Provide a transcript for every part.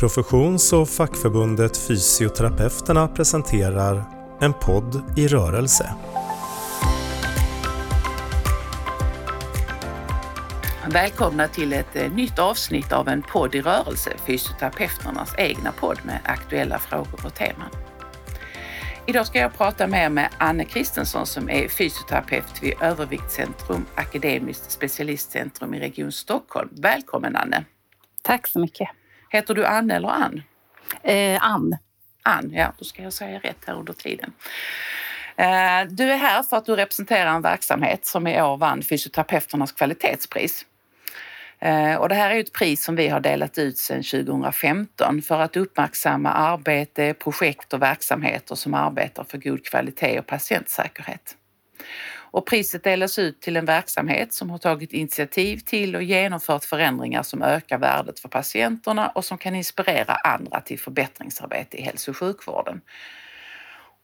Professions och fackförbundet Fysioterapeuterna presenterar En podd i rörelse. Välkomna till ett eh, nytt avsnitt av En podd i rörelse, fysioterapeuternas egna podd med aktuella frågor och teman. Idag ska jag prata med, med Anne Kristensson som är fysioterapeut vid Överviktscentrum Akademiskt specialistcentrum i Region Stockholm. Välkommen Anne! Tack så mycket! Heter du Anne eller Ann? Eh, Ann. Ann, ja då ska jag säga rätt här under tiden. Eh, du är här för att du representerar en verksamhet som i år vann Fysioterapeuternas kvalitetspris. Eh, och det här är ett pris som vi har delat ut sedan 2015 för att uppmärksamma arbete, projekt och verksamheter som arbetar för god kvalitet och patientsäkerhet. Och priset delas ut till en verksamhet som har tagit initiativ till och genomfört förändringar som ökar värdet för patienterna och som kan inspirera andra till förbättringsarbete i hälso och sjukvården.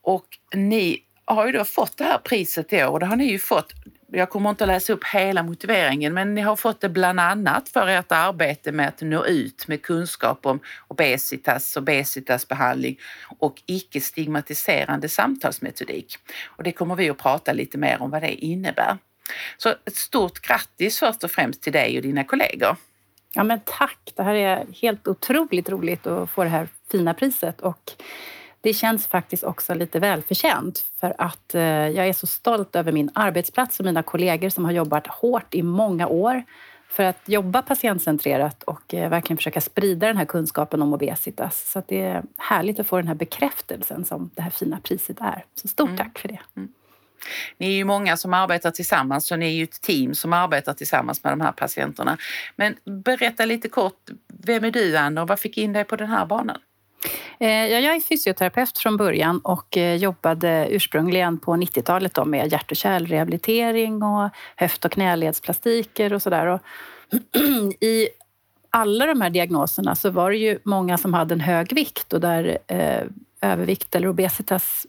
Och ni har ju då fått det här priset i år och det har ni ju fått jag kommer inte att läsa upp hela motiveringen, men ni har fått det bland annat för ert arbete med att nå ut med kunskap om obesitas, obesitasbehandling och icke-stigmatiserande samtalsmetodik. Och det kommer vi att prata lite mer om vad det innebär. Så ett stort grattis först och främst till dig och dina kollegor. Ja men tack! Det här är helt otroligt roligt att få det här fina priset och det känns faktiskt också lite välförtjänt för att eh, jag är så stolt över min arbetsplats och mina kollegor som har jobbat hårt i många år för att jobba patientcentrerat och eh, verkligen försöka sprida den här kunskapen om obesitas. Så det är härligt att få den här bekräftelsen som det här fina priset är. Så stort mm. tack för det. Mm. Ni är ju många som arbetar tillsammans så ni är ju ett team som arbetar tillsammans med de här patienterna. Men berätta lite kort, vem är du Anna och vad fick in dig på den här banan? Eh, jag är fysioterapeut från början och eh, jobbade ursprungligen på 90-talet med hjärt och kärlrehabilitering och höft och knäledsplastiker och sådär. I alla de här diagnoserna så var det ju många som hade en hög vikt och där eh, övervikt eller obesitas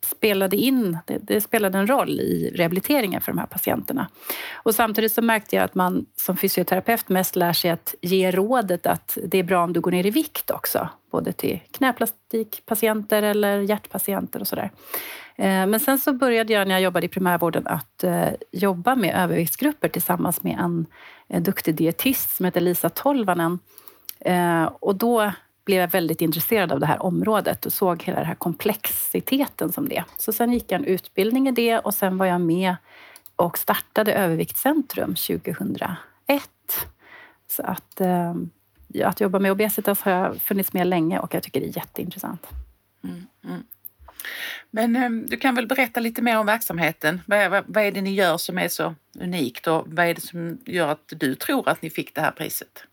spelade in, det, det, spelade en roll i rehabiliteringen för de här patienterna. Och samtidigt så märkte jag att man som fysioterapeut mest lär sig att ge rådet att det är bra om du går ner i vikt också, både till knäplastikpatienter eller hjärtpatienter och sådär. Eh, men sen så började jag när jag jobbade i primärvården att eh, jobba med överviktsgrupper tillsammans med en duktig dietist som heter Lisa Tolvanen. Eh, och då blev jag väldigt intresserad av det här området och såg hela den här komplexiteten som det Så sen gick jag en utbildning i det och sen var jag med och startade Överviktscentrum 2001. Så att, att jobba med obesitas har jag funnits med länge och jag tycker det är jätteintressant. Mm, mm. Men ehm, du kan väl berätta lite mer om verksamheten. Vad, vad, vad är det ni gör som är så unikt och vad är det som gör att du tror att ni fick det här priset?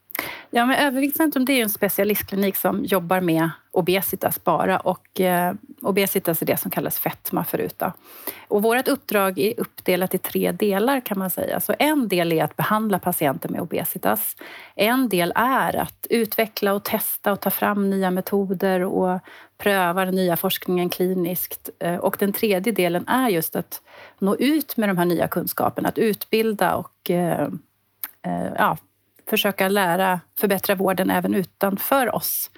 Ja, men Överviktscentrum det är en specialistklinik som jobbar med obesitas bara och eh, obesitas är det som kallas fetma förut. Då. Och vårt uppdrag är uppdelat i tre delar kan man säga. Så en del är att behandla patienter med obesitas. En del är att utveckla och testa och ta fram nya metoder och pröva den nya forskningen kliniskt. Eh, och den tredje delen är just att nå ut med de här nya kunskaperna, att utbilda och eh, eh ja, försöka lära, förbättra vården även utanför oss.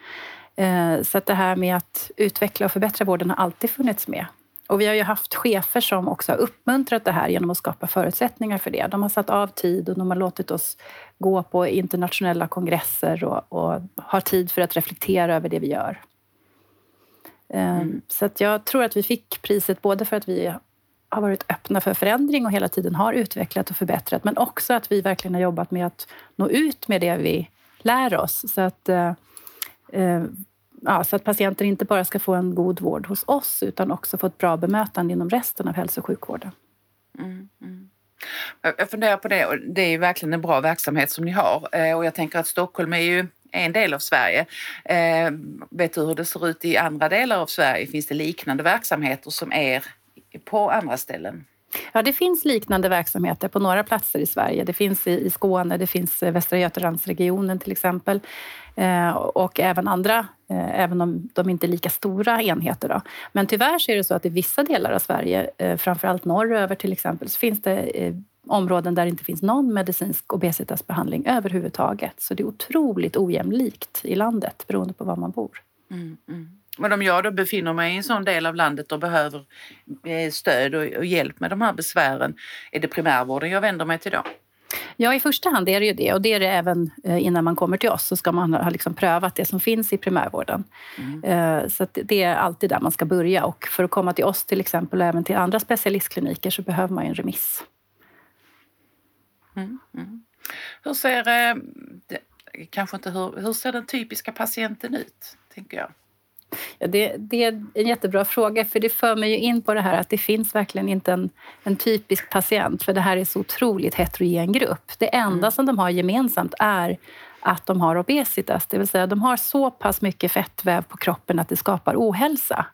Eh, så att det här med att utveckla och förbättra vården har alltid funnits med. Och vi har ju haft chefer som också har uppmuntrat det här genom att skapa förutsättningar för det. De har satt av tid och de har låtit oss gå på internationella kongresser och, och har tid för att reflektera över det vi gör. Eh, mm. Så att jag tror att vi fick priset både för att vi har varit öppna för förändring och hela tiden har utvecklat och förbättrat. Men också att vi verkligen har jobbat med att nå ut med det vi lär oss. Så att, eh, eh ja, så att patienter inte bara ska få en god vård hos oss utan också få ett bra bemötande inom resten av hälso och sjukvården. Mm, mm. Jag funderar på det och det är ju verkligen en bra verksamhet som ni har eh, och jag tänker att Stockholm är ju en del av Sverige. Eh, vet du hur det ser ut i andra delar av Sverige? Finns det liknande verksamheter som er på andra ställen? Ja, det finns liknande verksamheter på några platser i Sverige. Det finns i Skåne, det finns i Västra Götalandsregionen till exempel. Eh, och även andra, eh, även om de inte är lika stora enheter. Då. Men tyvärr så är det så att i vissa delar av Sverige, eh, framförallt norröver till exempel, så finns det områden där det inte finns någon medicinsk obesitasbehandling överhuvudtaget. Så det är otroligt ojämlikt i landet beroende på var man bor. Mm, mm. Men om jag då befinner mig i en sån del av landet och behöver eh, stöd och hjälp med de här besvären, är det primärvården jag vänder mig till då? Ja, i första hand är det ju det och det är det även eh, innan man kommer till oss så ska man ha liksom prövat det som finns i primärvården. Mm. Eh, så det är alltid där man ska börja och för att komma till oss till exempel och även till andra specialistkliniker så behöver man en remiss. Mm, mm. Hur ser, kanske inte hur, hur ser den typiska patienten ut, tänker jag? Ja, det, det, är en jättebra fråga, för det för mig ju in på det här att det finns verkligen inte en, en typisk patient, för det här är så otroligt heterogen grupp. Det enda mm. som de har gemensamt är att de har obesitas, det vill säga de har så pass mycket fettväv på kroppen att det skapar ohälsa.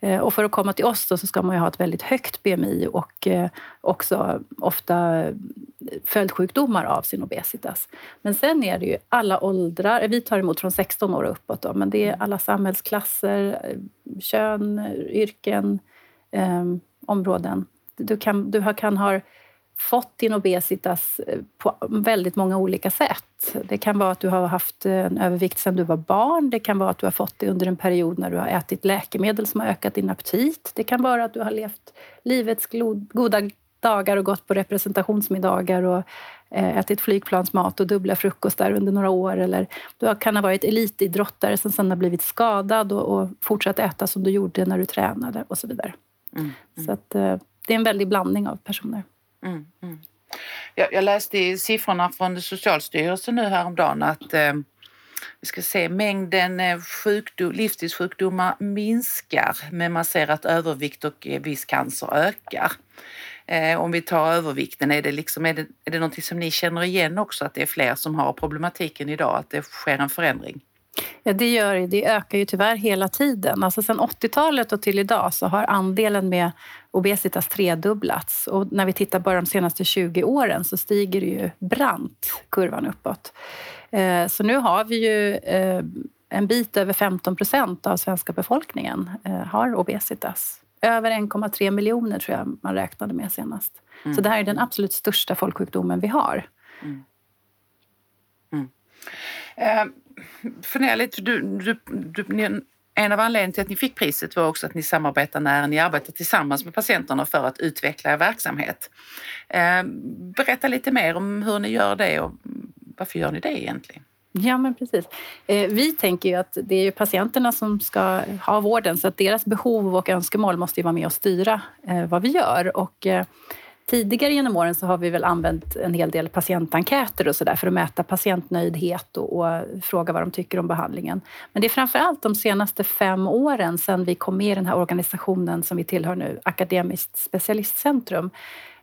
Eh, och för att komma till oss så ska man ju ha ett väldigt högt BMI och eh, också ofta eh, följdsjukdomar av sin obesitas. Men sen är det ju alla åldrar. Vi tar emot från 16 år och uppåt, då, men det är alla samhällsklasser, eh, kön, yrken, eh, områden. Du kan, du kan ha fått din obesitas eh, på väldigt många olika sätt. Det kan vara att du har haft en övervikt sedan du var barn. Det kan vara att du har fått det under en period när du har ätit läkemedel som har ökat din aptit. Det kan vara att du har levt livets goda dagar och gått på representationsmiddagar och eh, ätit flygplansmat och dubbla frukostar under några år. Eller du kan ha varit elitidrottare som sedan har blivit skadad och, fortsatt äta som du gjorde när du tränade och så vidare. Mm, mm. Så att, eh, det är en väldig blandning av personer. Mm, mm. Jag, jag, läste i siffrorna från Socialstyrelsen nu häromdagen att eh, vi ska se, mängden eh, sjukdom, livsstilssjukdomar minskar men man ser att övervikt och eh, viss cancer ökar. Eh, om vi tar övervikten, är det, liksom, är, det, är det någonting som ni känner igen också att det är fler som har problematiken idag, att det sker en förändring? Ja, det gör det. Ökar ju tyvärr hela tiden. Alltså sedan 80-talet och till idag så har andelen med obesitas tredubblats. Och när vi tittar bara de senaste 20 åren så stiger det ju brant kurvan uppåt. Eh, så nu har vi ju eh, en bit över 15 procent av svenska befolkningen eh, har obesitas. Över 1,3 miljoner tror jag man räknade med senast. Mm. Så det här är den absolut största folksjukdomen vi har. Mm. Mm förnärligt. du, du, du, en av anledningarna till att ni fick priset var också att ni samarbetar när ni arbetar tillsammans med patienterna för att utveckla er verksamhet. Eh, berätta lite mer om hur ni gör det och varför gör ni det egentligen? Ja, men precis. Eh, vi tänker ju att det är patienterna som ska ha vården så att deras behov och önskemål måste ju vara med och styra eh, vad vi gör. Och eh, Tidigare genom åren så har vi väl använt en hel del patientenkäter och så där för att mäta patientnöjdhet och, och, fråga vad de tycker om behandlingen. Men det är framför allt de senaste fem åren sedan vi kom med i den här organisationen som vi tillhör nu, Akademiskt specialistcentrum,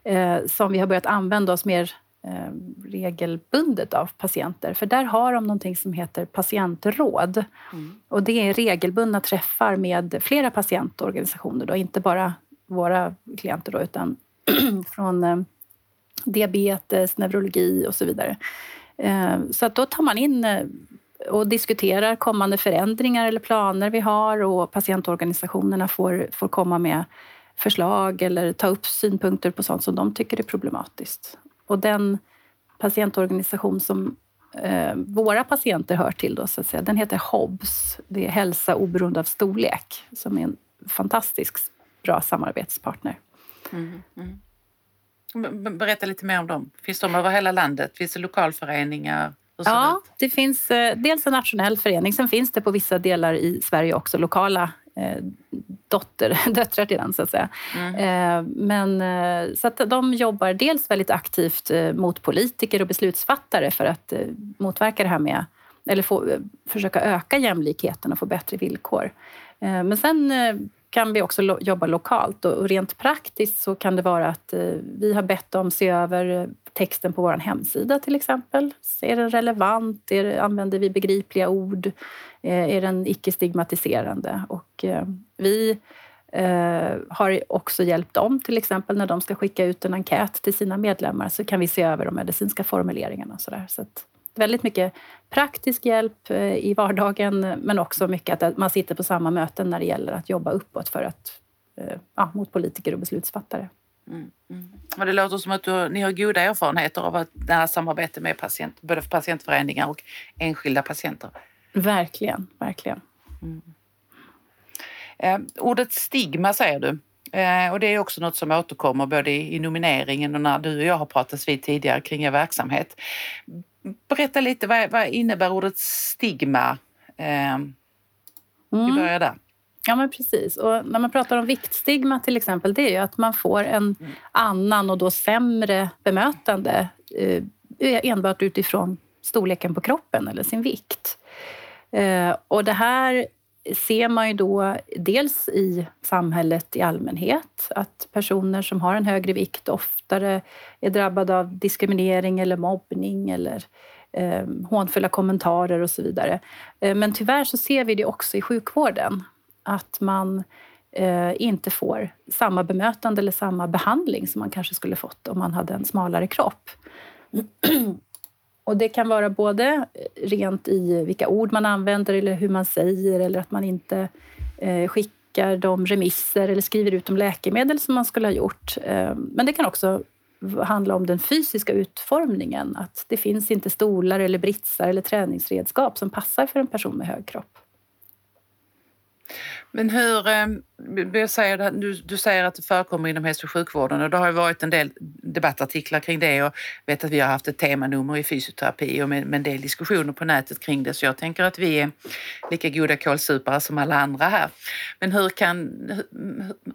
eh, som vi har börjat använda oss mer eh, regelbundet av patienter. För där har de någonting som heter patientråd. Mm. Och det är regelbundna träffar med flera patientorganisationer, då, inte bara våra klienter då, utan från eh, diabetes, neurologi och så vidare. Eh, så att då tar man in eh, och diskuterar kommande förändringar eller planer vi har och patientorganisationerna får, får komma med förslag eller ta upp synpunkter på sånt som de tycker är problematiskt. Och den patientorganisation som eh, våra patienter hör till, då, så att säga, den heter HOBS. Det är Hälsa oberoende av storlek, som är en fantastiskt bra samarbetspartner. Mm, mm. Berätta lite mer om dem. Finns de över hela landet? Finns det lokalföreningar? Ja, det finns eh, dels en nationell förening. Sen finns det på vissa delar i Sverige också lokala eh, dotter, döttrar till den, så att säga. Mm. Eh, men, eh, så att de jobbar dels väldigt aktivt eh, mot politiker och beslutsfattare för att eh, motverka det här med eller få, försöka öka jämlikheten och få bättre villkor. Men sen kan vi också lo jobba lokalt och rent praktiskt så kan det vara att eh, vi har bett dem se över eh, texten på vår hemsida till exempel. Är den relevant? Är, använder vi begripliga ord? Eh, är den icke-stigmatiserande? Och eh, vi eh, har också hjälpt dem, till exempel när de ska skicka ut en enkät till sina medlemmar så kan vi se över de medicinska formuleringarna. Och så där. Så väldigt mycket praktisk hjälp eh, i vardagen men också mycket att man sitter på samma möten när det gäller att jobba uppåt för att, eh, ja, mot politiker och beslutsfattare. Mm. Mm. Det låter som att du, ni har goda erfarenheter av att nära samarbete med patient, både för patientföreningar och enskilda patienter. Verkligen, verkligen. Mm. Eh, ordet stigma säger du. Eh, och det är också något som återkommer både i nomineringen och när du och jag har pratat vid tidigare kring er verksamhet. Berätta lite, vad, vad innebär ordet stigma? Eh, vi Mm. börjar där. Ja, men precis. Och när man pratar om viktstigma till exempel, det är ju att man får en Mm. annan och då sämre bemötande eh, enbart utifrån storleken på kroppen eller sin vikt. Eh, och det här ser man ju då dels i samhället i allmänhet, att personer som har en högre vikt oftare är drabbade av diskriminering eller mobbning eller eh, hånfulla kommentarer och så vidare. Eh, men tyvärr så ser vi det också i sjukvården, att man eh, inte får samma bemötande eller samma behandling som man kanske skulle fått om man hade en smalare kropp. Och det kan vara både eh, rent i vilka ord man använder eller hur man säger eller att man inte eh, skickar de remisser eller skriver ut de läkemedel som man skulle ha gjort. Eh, men det kan också handla om den fysiska utformningen. Att det finns inte stolar eller britsar eller träningsredskap som passar för en person med hög kropp. Men hur, ehm, jag säger du, du säger att det förekommer inom hälso och sjukvården och det har ju varit en del debattartiklar kring det och vet att vi har haft ett temanummer i fysioterapi och med, med en del diskussioner på nätet kring det så jag tänker att vi är lika goda kålsupare som alla andra här. Men hur kan, hur,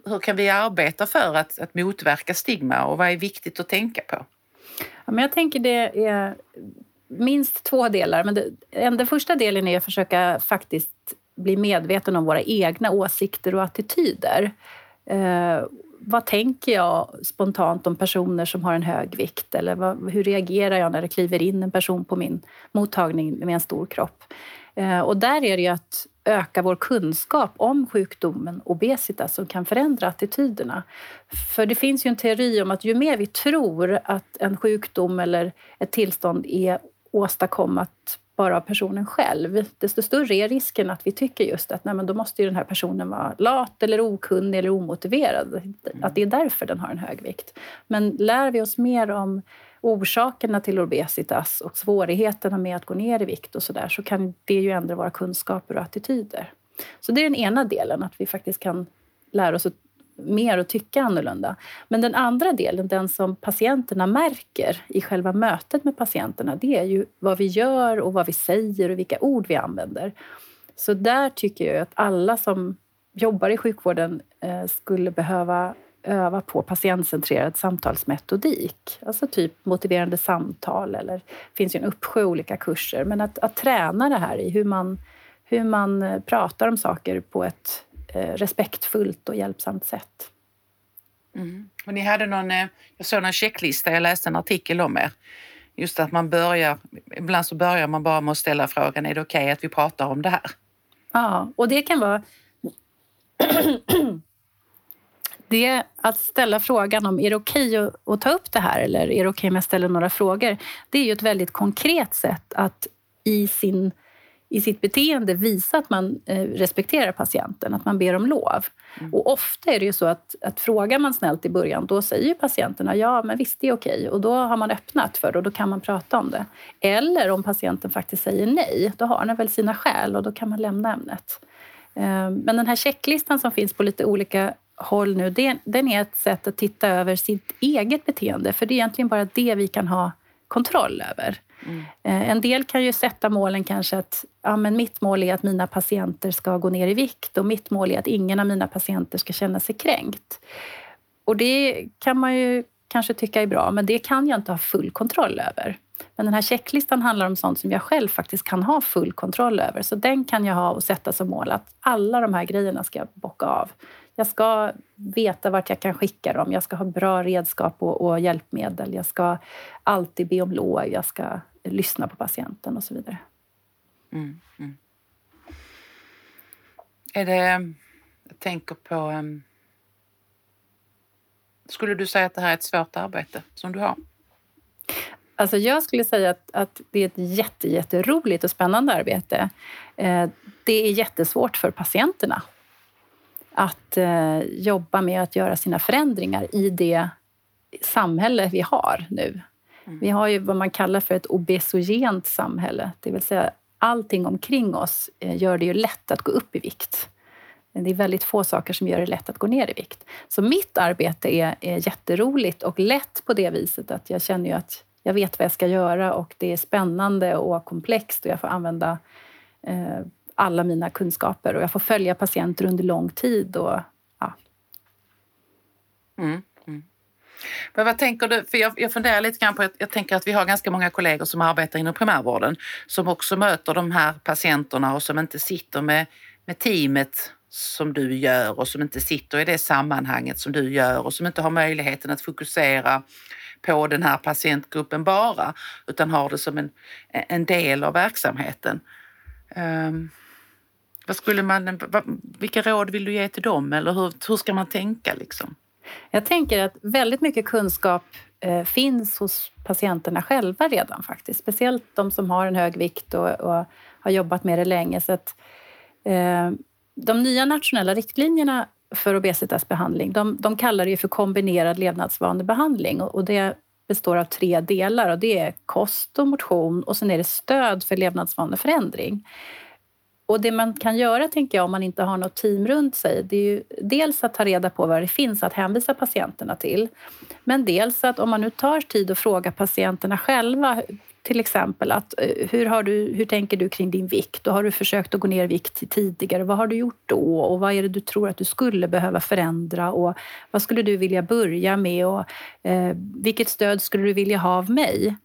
hur kan vi arbeta för att, att motverka stigma och vad är viktigt att tänka på? Ja, men jag tänker det är minst två delar. Men det, den första delen är att försöka faktiskt bli medveten om våra egna åsikter och attityder. Eh, vad tänker jag spontant om personer som har en hög vikt? Eller vad, hur reagerar jag när det kliver in en person på min mottagning med en stor kropp? Eh, och där är det ju att öka vår kunskap om sjukdomen obesitas som kan förändra attityderna. För det finns ju en teori om att ju mer vi tror att en sjukdom eller ett tillstånd är åstadkommet bara av personen själv, desto större är risken att vi tycker just att nej, men då måste ju den här personen vara lat eller okunnig eller omotiverad. Att det är därför den har en hög vikt. Men lär vi oss mer om orsakerna till obesitas och svårigheterna med att gå ner i vikt och så där, så kan det ju ändra våra kunskaper och attityder. Så det är den ena delen, att vi faktiskt kan lära oss att mer och tycka annorlunda. Men den andra delen, den som patienterna märker i själva mötet med patienterna, det är ju vad vi gör och vad vi säger och vilka ord vi använder. Så där tycker jag att alla som jobbar i sjukvården eh, skulle behöva öva på patientcentrerad samtalsmetodik. Alltså typ motiverande samtal eller det finns ju en uppsjö olika kurser. Men att, att träna det här i hur man, hur man eh, pratar om saker på ett respektfullt och hjälpsamt sätt. Mm. Och ni hade någon, eh, jag såg en checklista, jag läste en artikel om er. Just att man börjar, ibland så börjar man bara med att ställa frågan, är det okej okay att vi pratar om det här? Ja, och det kan vara det att ställa frågan om är det okej okay att, att, ta upp det här eller är det okej okay om jag ställer några frågor? Det är ju ett väldigt konkret sätt att i, sin, i sitt beteende visa att man eh, respekterar patienten, att man ber om lov. Mm. Och ofta är det ju så att, att frågar man snällt i början, då säger patienterna ja, men visst det är okej. Och då har man öppnat för det och då kan man prata om det. Eller om patienten faktiskt säger nej, då har den väl sina skäl och då kan man lämna ämnet. Eh, men den här checklistan som finns på lite olika håll nu, den är ett sätt att titta över sitt eget beteende. För det är egentligen bara det vi kan ha kontroll över. Mm. Eh, en del kan ju sätta målen kanske att ja, men mitt mål är att mina patienter ska gå ner i vikt och mitt mål är att ingen av mina patienter ska känna sig kränkt. Och det kan man ju kanske tycka är bra, men det kan jag inte ha full kontroll över. Men den här checklistan handlar om sånt som jag själv faktiskt kan ha full kontroll över. Så den kan jag ha och sätta som mål att alla de här grejerna ska jag bocka av. Jag ska veta vart jag kan skicka dem. Jag ska ha bra redskap och, och hjälpmedel. Jag ska alltid be om lov. Jag ska lyssna på patienten och så vidare. Mm, mm. Är det... Jag tänker på... Um, skulle du säga att det här är ett svårt arbete som du har? Alltså jag skulle säga att, att det är ett jätte, jätteroligt och spännande arbete. Eh, det är jättesvårt för patienterna att eh, jobba med att göra sina förändringar i det samhälle vi har nu. Mm. Vi har ju vad man kallar för ett obesogent samhälle, det vill säga allting omkring oss eh, gör det ju lätt att gå upp i vikt. Det är väldigt få saker som gör det lätt att gå ner i vikt. Så mitt arbete är, är jätteroligt och lätt på det viset att jag känner ju att jag vet vad jag ska göra och det är spännande och komplext och jag får använda eh, alla mina kunskaper och jag får följa patienter under lång tid. Och, ja. Mm, mm. Men vad tänker du? För jag, jag funderar lite grann på, jag, jag tänker att vi har ganska många kollegor som arbetar inom primärvården som också möter de här patienterna och som inte sitter med, med teamet som du gör och som inte sitter i det sammanhanget som du gör och som inte har möjligheten att fokusera på den här patientgruppen bara utan har det som en, en del av verksamheten. Um, vad skulle man, vilka råd vill du ge till dem eller hur, hur ska man tänka? Liksom? Jag tänker att väldigt mycket kunskap eh, finns hos patienterna själva redan faktiskt. Speciellt de som har en hög vikt och, och har jobbat med det länge. Så att, eh, de nya nationella riktlinjerna för obesitasbehandling, de, de kallar det för kombinerad levnadsvanebehandling och, och det består av tre delar och det är kost och motion och sen är det stöd för levnadsvaneförändring. Och det man kan göra, tänker jag, om man inte har något team runt sig, det är ju dels att ta reda på vad det finns att hänvisa patienterna till. Men dels att om man nu tar tid att fråga patienterna själva, till exempel att eh, hur, har du, hur tänker du kring din vikt? Och har du försökt att gå ner i vikt tidigare? Vad har du gjort då? Och vad är det du tror att du skulle behöva förändra? Och vad skulle du vilja börja med? Och eh, vilket stöd skulle du vilja ha av mig?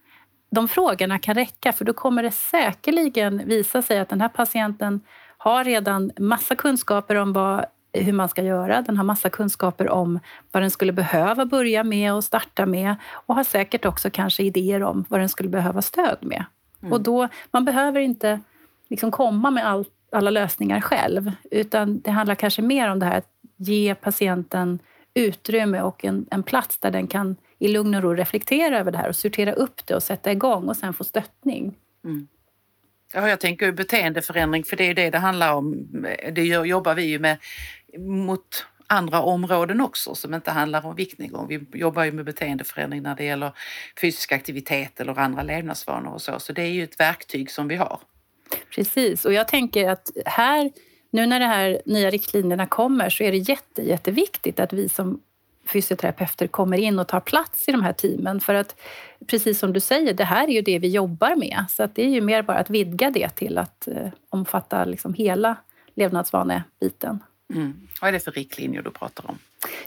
De frågorna kan räcka för då kommer det säkerligen visa sig att den här patienten har redan massa kunskaper om vad, hur man ska göra. Den har massa kunskaper om vad den skulle behöva börja med och starta med och har säkert också kanske idéer om vad den skulle behöva stöd med. Mm. Och då, man behöver inte liksom komma med all, alla lösningar själv utan det handlar kanske mer om det här att ge patienten utrymme och en, en plats där den kan i lugn och ro reflektera över det här och sortera upp det och sätta igång och sen få stöttning. Mm. Ja, jag tänker beteendeförändring, för det är det det handlar om. Det jobbar vi ju med mot andra områden också som inte handlar om viktnedgång. Vi jobbar ju med beteendeförändring när det gäller fysisk aktivitet eller andra levnadsvanor och så. Så det är ju ett verktyg som vi har. Precis, och jag tänker att här, nu när de här nya riktlinjerna kommer så är det jätte, jätteviktigt att vi som fysioterapeuter kommer in och tar plats i de här teamen. För att precis som du säger, det här är ju det vi jobbar med. Så att det är ju mer bara att vidga det till att eh, omfatta liksom hela levnadsvanebiten. Mm. Vad är det för riktlinjer du pratar om?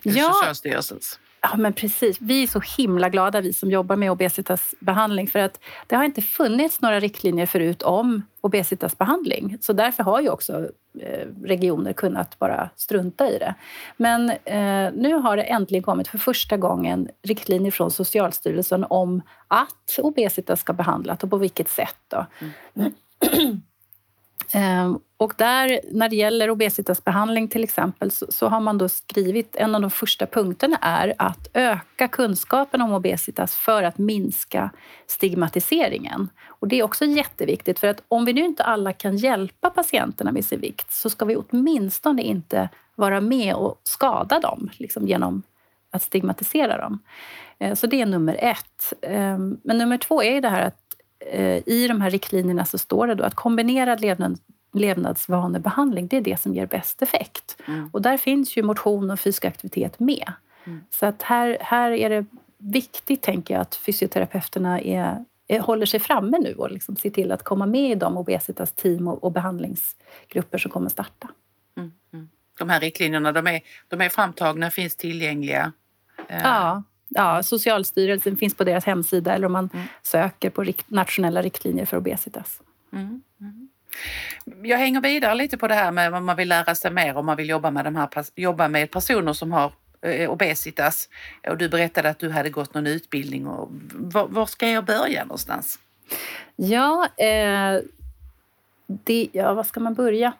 Ja, Socialstyrelsens? Ja, men precis. Vi är så himla glada, vi som jobbar med obesitasbehandling, för att det har inte funnits några riktlinjer förut om obesitasbehandling. Så därför har ju också eh, regioner kunnat bara strunta i det. Men eh, nu har det äntligen kommit för första gången riktlinjer från Socialstyrelsen om att obesitas ska behandlas och på vilket sätt. Då. Mm. Ehm, och där, när det gäller obesitasbehandling till exempel, så, så, har man då skrivit, en av de första punkterna är att öka kunskapen om obesitas för att minska stigmatiseringen. Och det är också jätteviktigt, för att om vi nu inte alla kan hjälpa patienterna med sin vikt, så ska vi åtminstone inte vara med och skada dem liksom genom att stigmatisera dem. Ehm, så det är nummer ett. Ehm, men nummer två är det här att i de här riktlinjerna så står det då att kombinerad levnad, levnadsvanebehandling, det är det som ger bäst effekt. Mm. Och där finns ju motion och fysisk aktivitet med. Mm. Så att här, här är det viktigt, tänker jag, att fysioterapeuterna är, är, håller sig framme nu och liksom ser till att komma med i de obesitas team och, och behandlingsgrupper som kommer starta. Mm. mm. De här riktlinjerna, de är, de är framtagna, finns tillgängliga? Ja, ja, Socialstyrelsen finns på deras hemsida eller om man mm. söker på rikt nationella riktlinjer för obesitas. Mm. Mm. Jag hänger vidare lite på det här med vad man vill lära sig mer om man vill jobba med, de här, jobba med personer som har eh, obesitas. Och du berättade att du hade gått någon utbildning. Och, var, var ska jag börja någonstans? Ja, eh, det, ja, var ska man börja?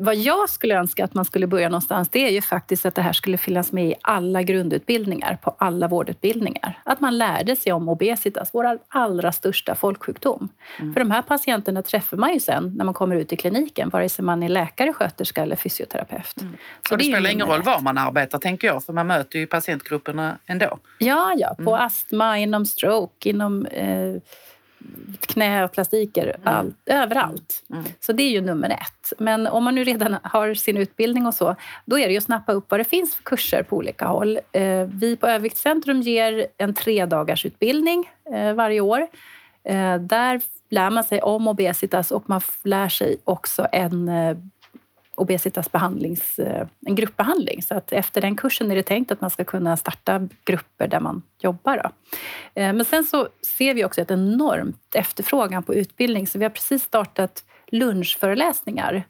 Vad jag skulle önska att man skulle börja någonstans, det är ju faktiskt att det här skulle finnas med i alla grundutbildningar, på alla vårdutbildningar. Att man lärde sig om obesitas, vår allra största folksjukdom. Mm. För de här patienterna träffar man ju sen när man kommer ut i kliniken, vare sig man är läkare, sköterska eller fysioterapeut. Mm. Så det, det spelar ingen roll var man arbetar, tänker jag, för man möter ju patientgrupperna ändå. Ja, ja, på mm. astma, inom stroke, inom eh, knä och plastiker mm. all, överallt. Mm. mm. Så det är ju nummer ett. Men om man nu redan har sin utbildning och så, då är det ju att snappa upp vad det finns för kurser på olika håll. Eh, vi på Överviktscentrum ger en tre dagars utbildning eh, varje år. Eh, där lär man sig om obesitas och man lär sig också en obesitas behandlings, eh, en gruppbehandling. Så att efter den kursen är det tänkt att man ska kunna starta grupper där man jobbar. Då. Eh, men sen så ser vi också ett enormt efterfrågan på utbildning så vi har precis startat lunchföreläsningar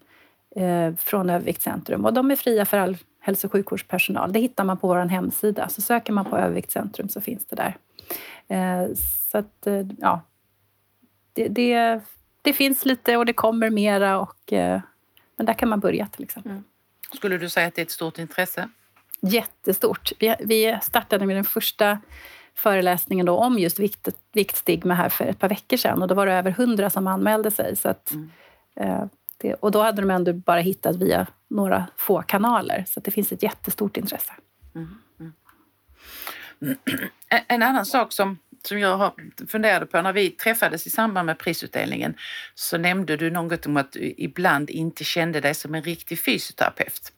eh, från Överviktscentrum och de är fria för all hälso och sjukvårdspersonal. Det hittar man på vår hemsida. Så söker man på Överviktscentrum så finns det där. Så att, ja, det, det, det finns lite och det kommer mera och men där kan man börja till exempel. Mm. Skulle du säga att det är ett stort intresse? Jättestort. Vi, vi startade med den första föreläsningen då om just vikt, viktstigma här för ett par veckor sedan och då var det över hundra som anmälde sig. Så att, mm. eh, det, och då hade de ändå bara hittat via några få kanaler så det finns ett jättestort intresse. Mm. Mm. En annan sak som som jag funderade på när vi träffades i samband med prisutdelningen så nämnde du något om att du ibland inte kände dig som en riktig fysioterapeut.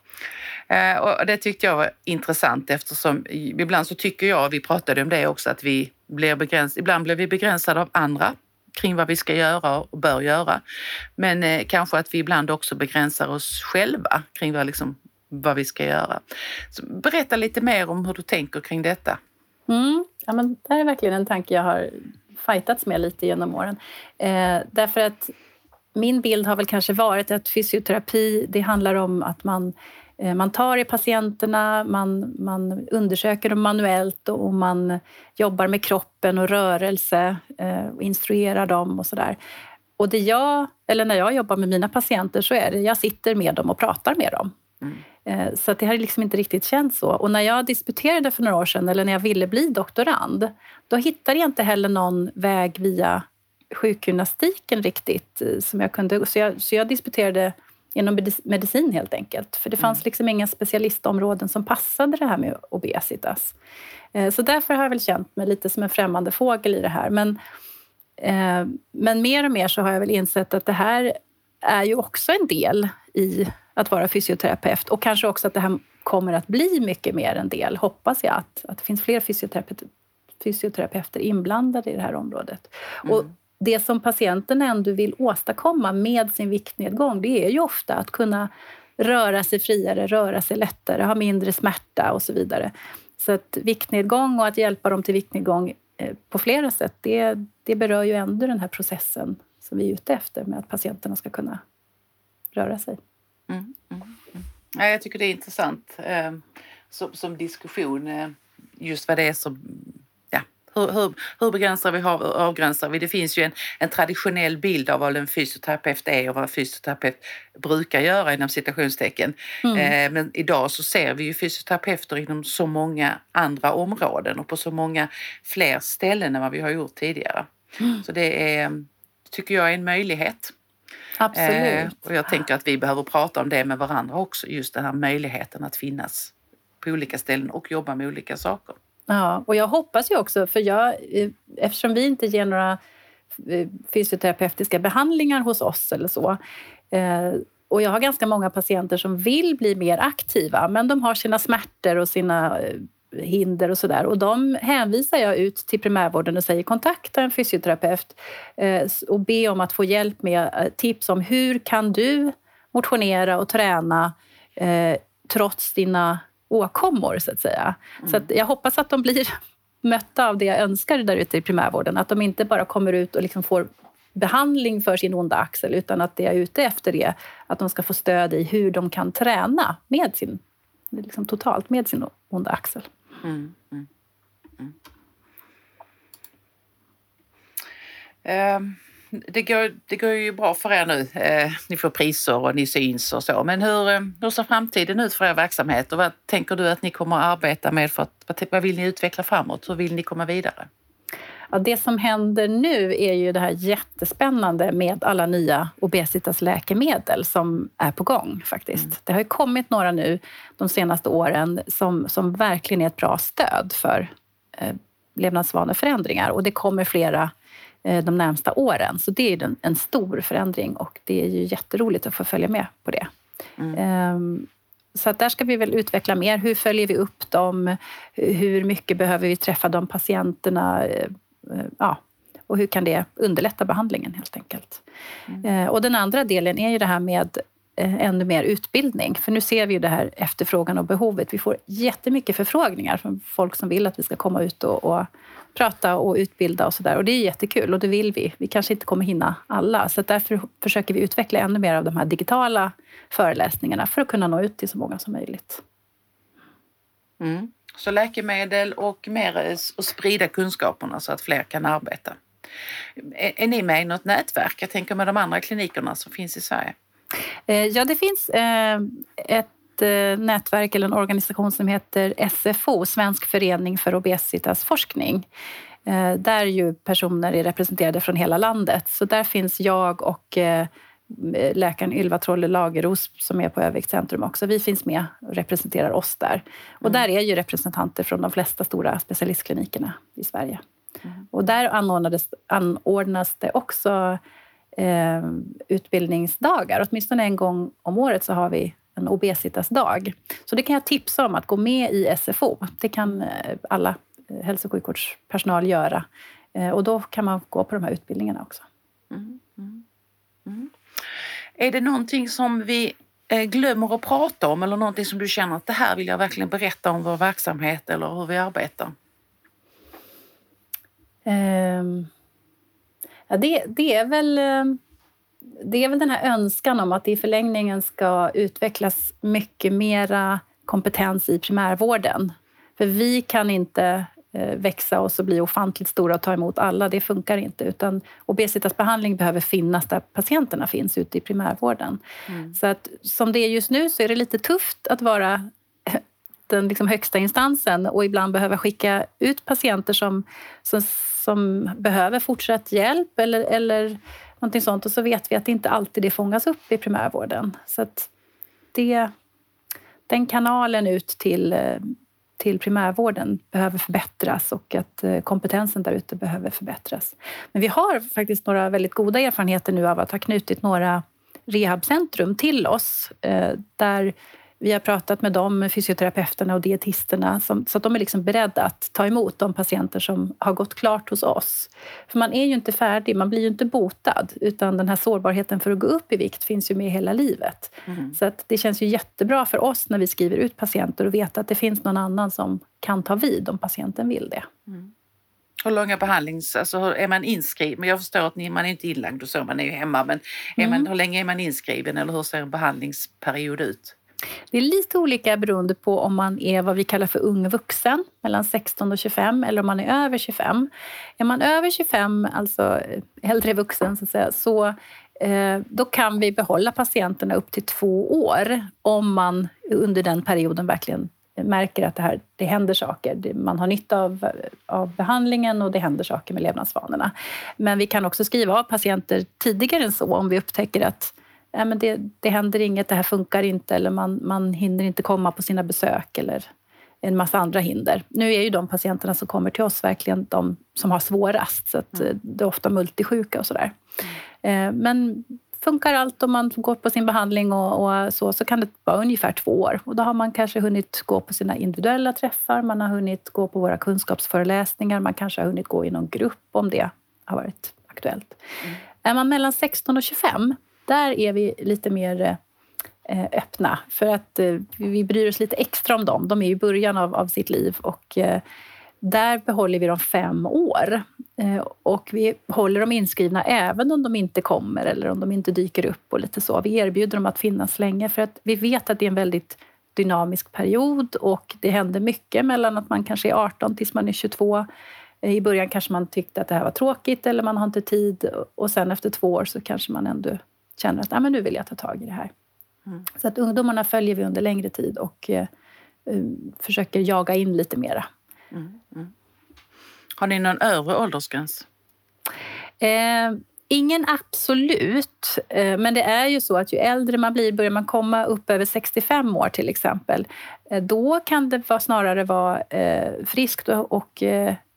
Eh, och det tyckte jag var intressant eftersom ibland så tycker jag, vi pratade om det också, att vi blir begränsade, ibland blir vi begränsade av andra kring vad vi ska göra och bör göra. Men eh, kanske att vi ibland också begränsar oss själva kring vad, liksom, vad vi ska göra. Så berätta lite mer om hur du tänker kring detta. Mm. Ja, men det här är verkligen en tanke jag har fightats med lite genom åren. Eh, därför att min bild har väl kanske varit att fysioterapi, det handlar om att man, eh, man tar i patienterna, man, man undersöker dem manuellt och man jobbar med kroppen och rörelse eh, och instruerar dem och sådär. Och det jag, eller när jag jobbar med mina patienter så är det, jag sitter med dem och pratar med dem. Mm. Eh, så det har liksom inte riktigt känts så. Och när jag disputerade för några år sedan, eller när jag ville bli doktorand, då hittade jag inte heller någon väg via sjukgymnastiken riktigt. Eh, som jag kunde, så, jag, så jag disputerade inom medicin helt enkelt. För det fanns mm. liksom inga specialistområden som passade det här med obesitas. Eh, så därför har jag väl känt mig lite som en främmande fågel i det här. Men, men mer och mer så har jag väl insett att det här är ju också en del i att vara fysioterapeut och kanske också att det här kommer att bli mycket mer en del, hoppas jag, att, att det finns fler fysioterapeuter, fysioterapeuter inblandade i det här området. Mm. Och det som patienten ändå vill åstadkomma med sin viktnedgång, det är ju ofta att kunna röra sig friare, röra sig lättare, ha mindre smärta och så vidare. Så att viktnedgång och att hjälpa dem till viktnedgång eh, på flera sätt, det, det berör ju ändå den här processen som vi är ute efter med att patienterna ska kunna röra sig. Mm, mm, mm. Ja, jag tycker det är intressant eh, som, som, diskussion eh, just vad det är som ja, hur, hur, hur begränsar vi och avgränsar vi? Det finns ju en, en, traditionell bild av vad en fysioterapeut är och vad en fysioterapeut brukar göra inom citationstecken. Mm. Eh, men idag så ser vi ju fysioterapeuter inom så många andra områden och på så många fler ställen än vad vi har gjort tidigare. Mm. Så det är, tycker jag är en möjlighet. Absolut. Eh, och jag tänker att vi behöver prata om det med varandra också, just den här möjligheten att finnas på olika ställen och jobba med olika saker. Ja, och jag hoppas ju också, för jag, eh, eftersom vi inte ger några eh, fysioterapeutiska behandlingar hos oss eller så, eh, och jag har ganska många patienter som vill bli mer aktiva, men de har sina smärtor och sina hinder och sådär. Och de hänvisar jag ut till primärvården och säger kontakta en fysioterapeut eh, och be om att få hjälp med eh, tips om hur kan du motionera och träna eh, trots dina åkommor, så att säga. Mm. Så att jag hoppas att de blir mötta av det jag önskar där ute i primärvården. Att de inte bara kommer ut och liksom får behandling för sin onda axel utan att det jag är ute efter är att de ska få stöd i hur de kan träna med sin, liksom totalt med sin onda axel. Mm, mm, mm. Ehm, det går, det går ju bra för er nu. Eh, ni får priser och ni syns och så. Men hur, ehm, hur ser framtiden ut för er verksamhet och vad tänker du att ni kommer att arbeta med? För att, vad vill ni utveckla framåt? Hur vill ni komma vidare? Ja, det som händer nu är ju det här jättespännande med alla nya obesitasläkemedel som är på gång faktiskt. Mm. Det har ju kommit några nu de senaste åren som, som verkligen är ett bra stöd för eh, levnadsvaneförändringar och det kommer flera eh, de närmsta åren. Så det är en, en stor förändring och det är ju jätteroligt att få följa med på det. Mm. Eh, så att där ska vi väl utveckla mer. Hur följer vi upp dem? Hur mycket behöver vi träffa de patienterna? Eh, ja, och hur kan det underlätta behandlingen helt enkelt. Mm. Eh, och den andra delen är ju det här med eh, ännu mer utbildning. För nu ser vi ju det här efterfrågan och behovet. Vi får jättemycket förfrågningar från folk som vill att vi ska komma ut och, och prata och utbilda och sådär. Och det är jättekul och det vill vi. Vi kanske inte kommer hinna alla. Så därför försöker vi utveckla ännu mer av de här digitala föreläsningarna för att kunna nå ut till så många som möjligt. Mm. Så läkemedel och mer att sprida kunskaperna så att fler kan arbeta. Är, är ni med i något nätverk? Jag tänker med de andra klinikerna som finns i Sverige. Eh, ja, det finns eh, ett eh, nätverk eller en organisation som heter SFO, Svensk förening för obesitasforskning där ju personer är representerade från hela landet. Så där finns jag och läkaren Ylva Trolle Lageros som är på Övikcentrum också. Vi finns med och representerar oss där. Och mm. där är ju representanter från de flesta stora specialistklinikerna i Sverige. Mm. Och där anordnades, anordnas det också eh, utbildningsdagar. Åtminstone en gång om året så har vi en obesitasdag. Så det kan jag tipsa om att gå med i SFO. Det kan eh, alla eh, hälso och sjukvårdspersonal göra. Eh, och då kan man gå på de här utbildningarna också. Mm. Är det någonting som vi eh, glömmer att prata om eller någonting som du känner att det här vill jag verkligen berätta om vår verksamhet eller hur vi arbetar? Um, ja, det, det, är väl, eh, det är väl den här önskan om att det i förlängningen ska utvecklas mycket mera kompetens i primärvården. För vi kan inte växa och så bli ofantligt stora och ta emot alla. Det funkar inte. Utan obesitasbehandling behöver finnas där patienterna finns, ute i primärvården. Mm. Så att som det är just nu så är det lite tufft att vara den liksom högsta instansen och ibland behöva skicka ut patienter som, som, som behöver fortsatt hjälp eller, eller någonting sånt. Och så vet vi att det inte alltid det fångas upp i primärvården. Så att det, den kanalen ut till eh, till primärvården behöver förbättras och att eh, kompetensen där ute behöver förbättras. Men vi har faktiskt några väldigt goda erfarenheter nu av att ha knutit några rehabcentrum till oss eh, där vi har pratat med dem, fysioterapeuterna och dietisterna, som, så att de är liksom beredda att ta emot de patienter som har gått klart hos oss. För man är ju inte färdig, man blir ju inte botad, utan den här sårbarheten för att gå upp i vikt finns ju med hela livet. Mm. Så att det känns ju jättebra för oss när vi skriver ut patienter och veta att det finns någon annan som kan ta vid om patienten vill det. Mm. Hur långa behandlings... Alltså är man inskriven? Jag förstår att ni, man är inte inlagd och så, man är ju hemma. Men är mm. man, hur länge är man inskriven eller hur ser en behandlingsperiod ut? Det är lite olika beroende på om man är vad vi kallar för ung vuxen, mellan 16 och 25, eller om man är över 25. Är man över 25, alltså äldre vuxen, så, att säga, så eh, då kan vi behålla patienterna upp till två år om man under den perioden verkligen märker att det, här, det händer saker. Man har nytta av, av behandlingen och det händer saker med levnadsvanorna. Men vi kan också skriva av patienter tidigare än så om vi upptäcker att ja, men det, det händer inget, det här funkar inte eller man, man hinner inte komma på sina besök eller en massa andra hinder. Nu är ju de patienterna som kommer till oss verkligen de som har svårast, så att mm. det är ofta multisjuka och sådär. Mm. Men funkar allt om man går på sin behandling och, och, så, så kan det vara ungefär två år. Och då har man kanske hunnit gå på sina individuella träffar, man har hunnit gå på våra kunskapsföreläsningar, man kanske har hunnit gå i någon grupp om det har varit aktuellt. Mm. Är man mellan 16 och 25 där är vi lite mer eh, öppna för att eh, vi bryr oss lite extra om dem. De är i början av, av sitt liv och eh, där behåller vi dem fem år. Eh, och vi håller dem inskrivna även om de inte kommer eller om de inte dyker upp och lite så. Vi erbjuder dem att finnas länge för att vi vet att det är en väldigt dynamisk period och det händer mycket mellan att man kanske är 18 tills man är 22 eh, I början kanske man tyckte att det här var tråkigt eller man har inte tid och sen efter två år så kanske man ändå känner att ah, men nu vill jag ta tag i det här. Mm. Så att ungdomarna följer vi under längre tid och eh, eh försöker jaga in lite mera. Mm. Mm. Har ni någon övre åldersgräns? Eh, ingen absolut, eh, men det är ju så att ju äldre man blir, börjar man komma upp över 65 år till exempel, eh, då kan det vara, snarare vara eh, friskt och, och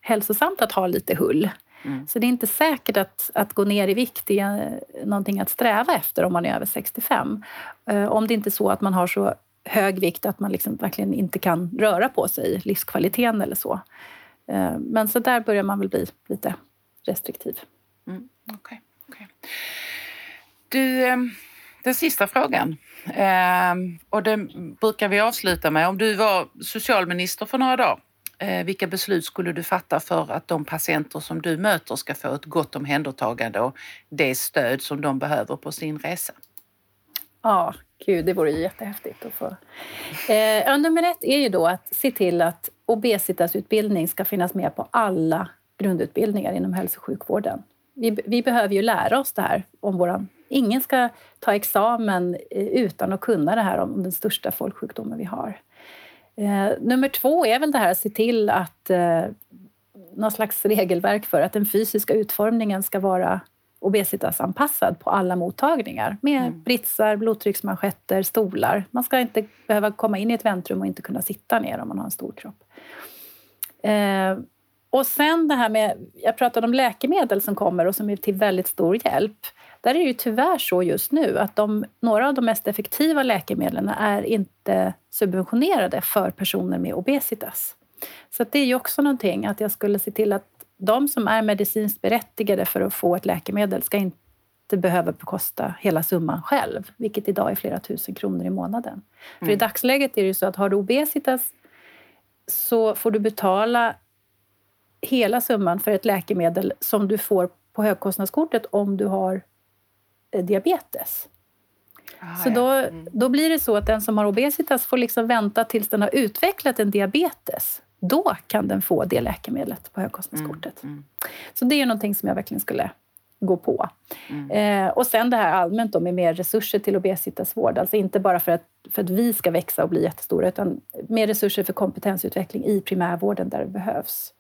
hälsosamt att ha lite hull. Mm. Så det är inte säkert att, att gå ner i vikt är någonting att sträva efter om man är över 65. Eh, om det inte är så att man har så hög vikt att man liksom verkligen inte kan röra på sig, livskvaliteten eller så. Eh, men så där börjar man väl bli lite restriktiv. Mm. Okay, okay. Du, ehm, den sista frågan. Ehm, och den brukar vi avsluta med. Om du var socialminister för några dagar, Eh, vilka beslut skulle du fatta för att de patienter som du möter ska få ett gott omhändertagande och det stöd som de behöver på sin resa? Ja, gud, det vore ju jättehäftigt att få. Eh, nummer ett är ju då att se till att obesitasutbildning ska finnas med på alla grundutbildningar inom hälso och sjukvården. Vi, vi behöver ju lära oss det här om våran... Ingen ska ta examen eh, utan att kunna det här om den största folksjukdomen vi har. Eh, nummer två är väl det här att se till att eh, någon slags regelverk för att den fysiska utformningen ska vara obesitasanpassad på alla mottagningar med mm. britsar, blodtrycksmanschetter, stolar. Man ska inte behöva komma in i ett väntrum och inte kunna sitta ner om man har en stor kropp. Eh, och sen det här med, jag pratade om läkemedel som kommer och som är till väldigt stor hjälp. Där är det ju tyvärr så just nu att de, några av de mest effektiva läkemedlen är inte subventionerade för personer med obesitas. Så det är ju också någonting att jag skulle se till att de som är medicinskt berättigade för att få ett läkemedel ska inte behöva bekosta hela summan själv, vilket idag är flera tusen kronor i månaden. Mm. För i mm. dagsläget är det ju så att har du obesitas så får du betala hela summan för ett läkemedel som du får på högkostnadskortet om du har eh, diabetes. Ah, så då, mm. då blir det så att den som har obesitas får liksom vänta tills den har utvecklat en diabetes. Då kan den få det läkemedlet på högkostnadskortet. Mm. Mm. Så det är någonting som jag verkligen skulle gå på. Mm. Eh, och sen det här allmänt då med mer resurser till obesitasvård. Alltså inte bara för att, för att vi ska växa och bli jättestora, utan mer resurser för kompetensutveckling i primärvården där det behövs.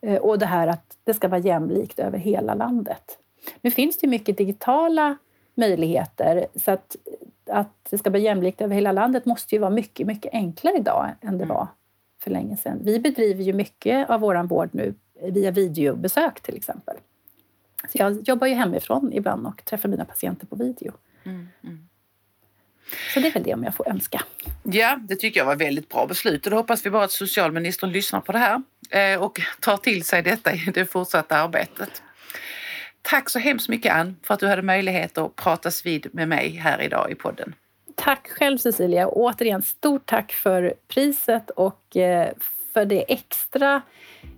Eh, och det här att det ska vara jämlikt över hela landet. Nu finns det mycket digitala möjligheter så att, att det ska bli jämlikt över hela landet måste ju vara mycket, mycket enklare idag än det mm. var för länge sedan. Vi bedriver ju mycket av vår vård nu via videobesök till exempel. Så jag jobbar ju hemifrån ibland och träffar mina patienter på video. Mm, mm. Så det är väl det om jag får önska. Ja, det tycker jag var väldigt bra beslut och då hoppas vi bara att socialministern lyssnar på det här och tar till sig detta i det fortsatta arbetet. Tack så hemskt mycket Ann för att du hade möjlighet att pratas vid med mig här idag i podden. Tack själv Cecilia och återigen stort tack för priset och eh, för det extra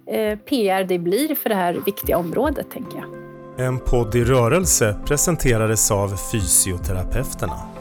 eh, PR det blir för det här viktiga området tänker jag. En podd i rörelse presenterades av Fysioterapeuterna.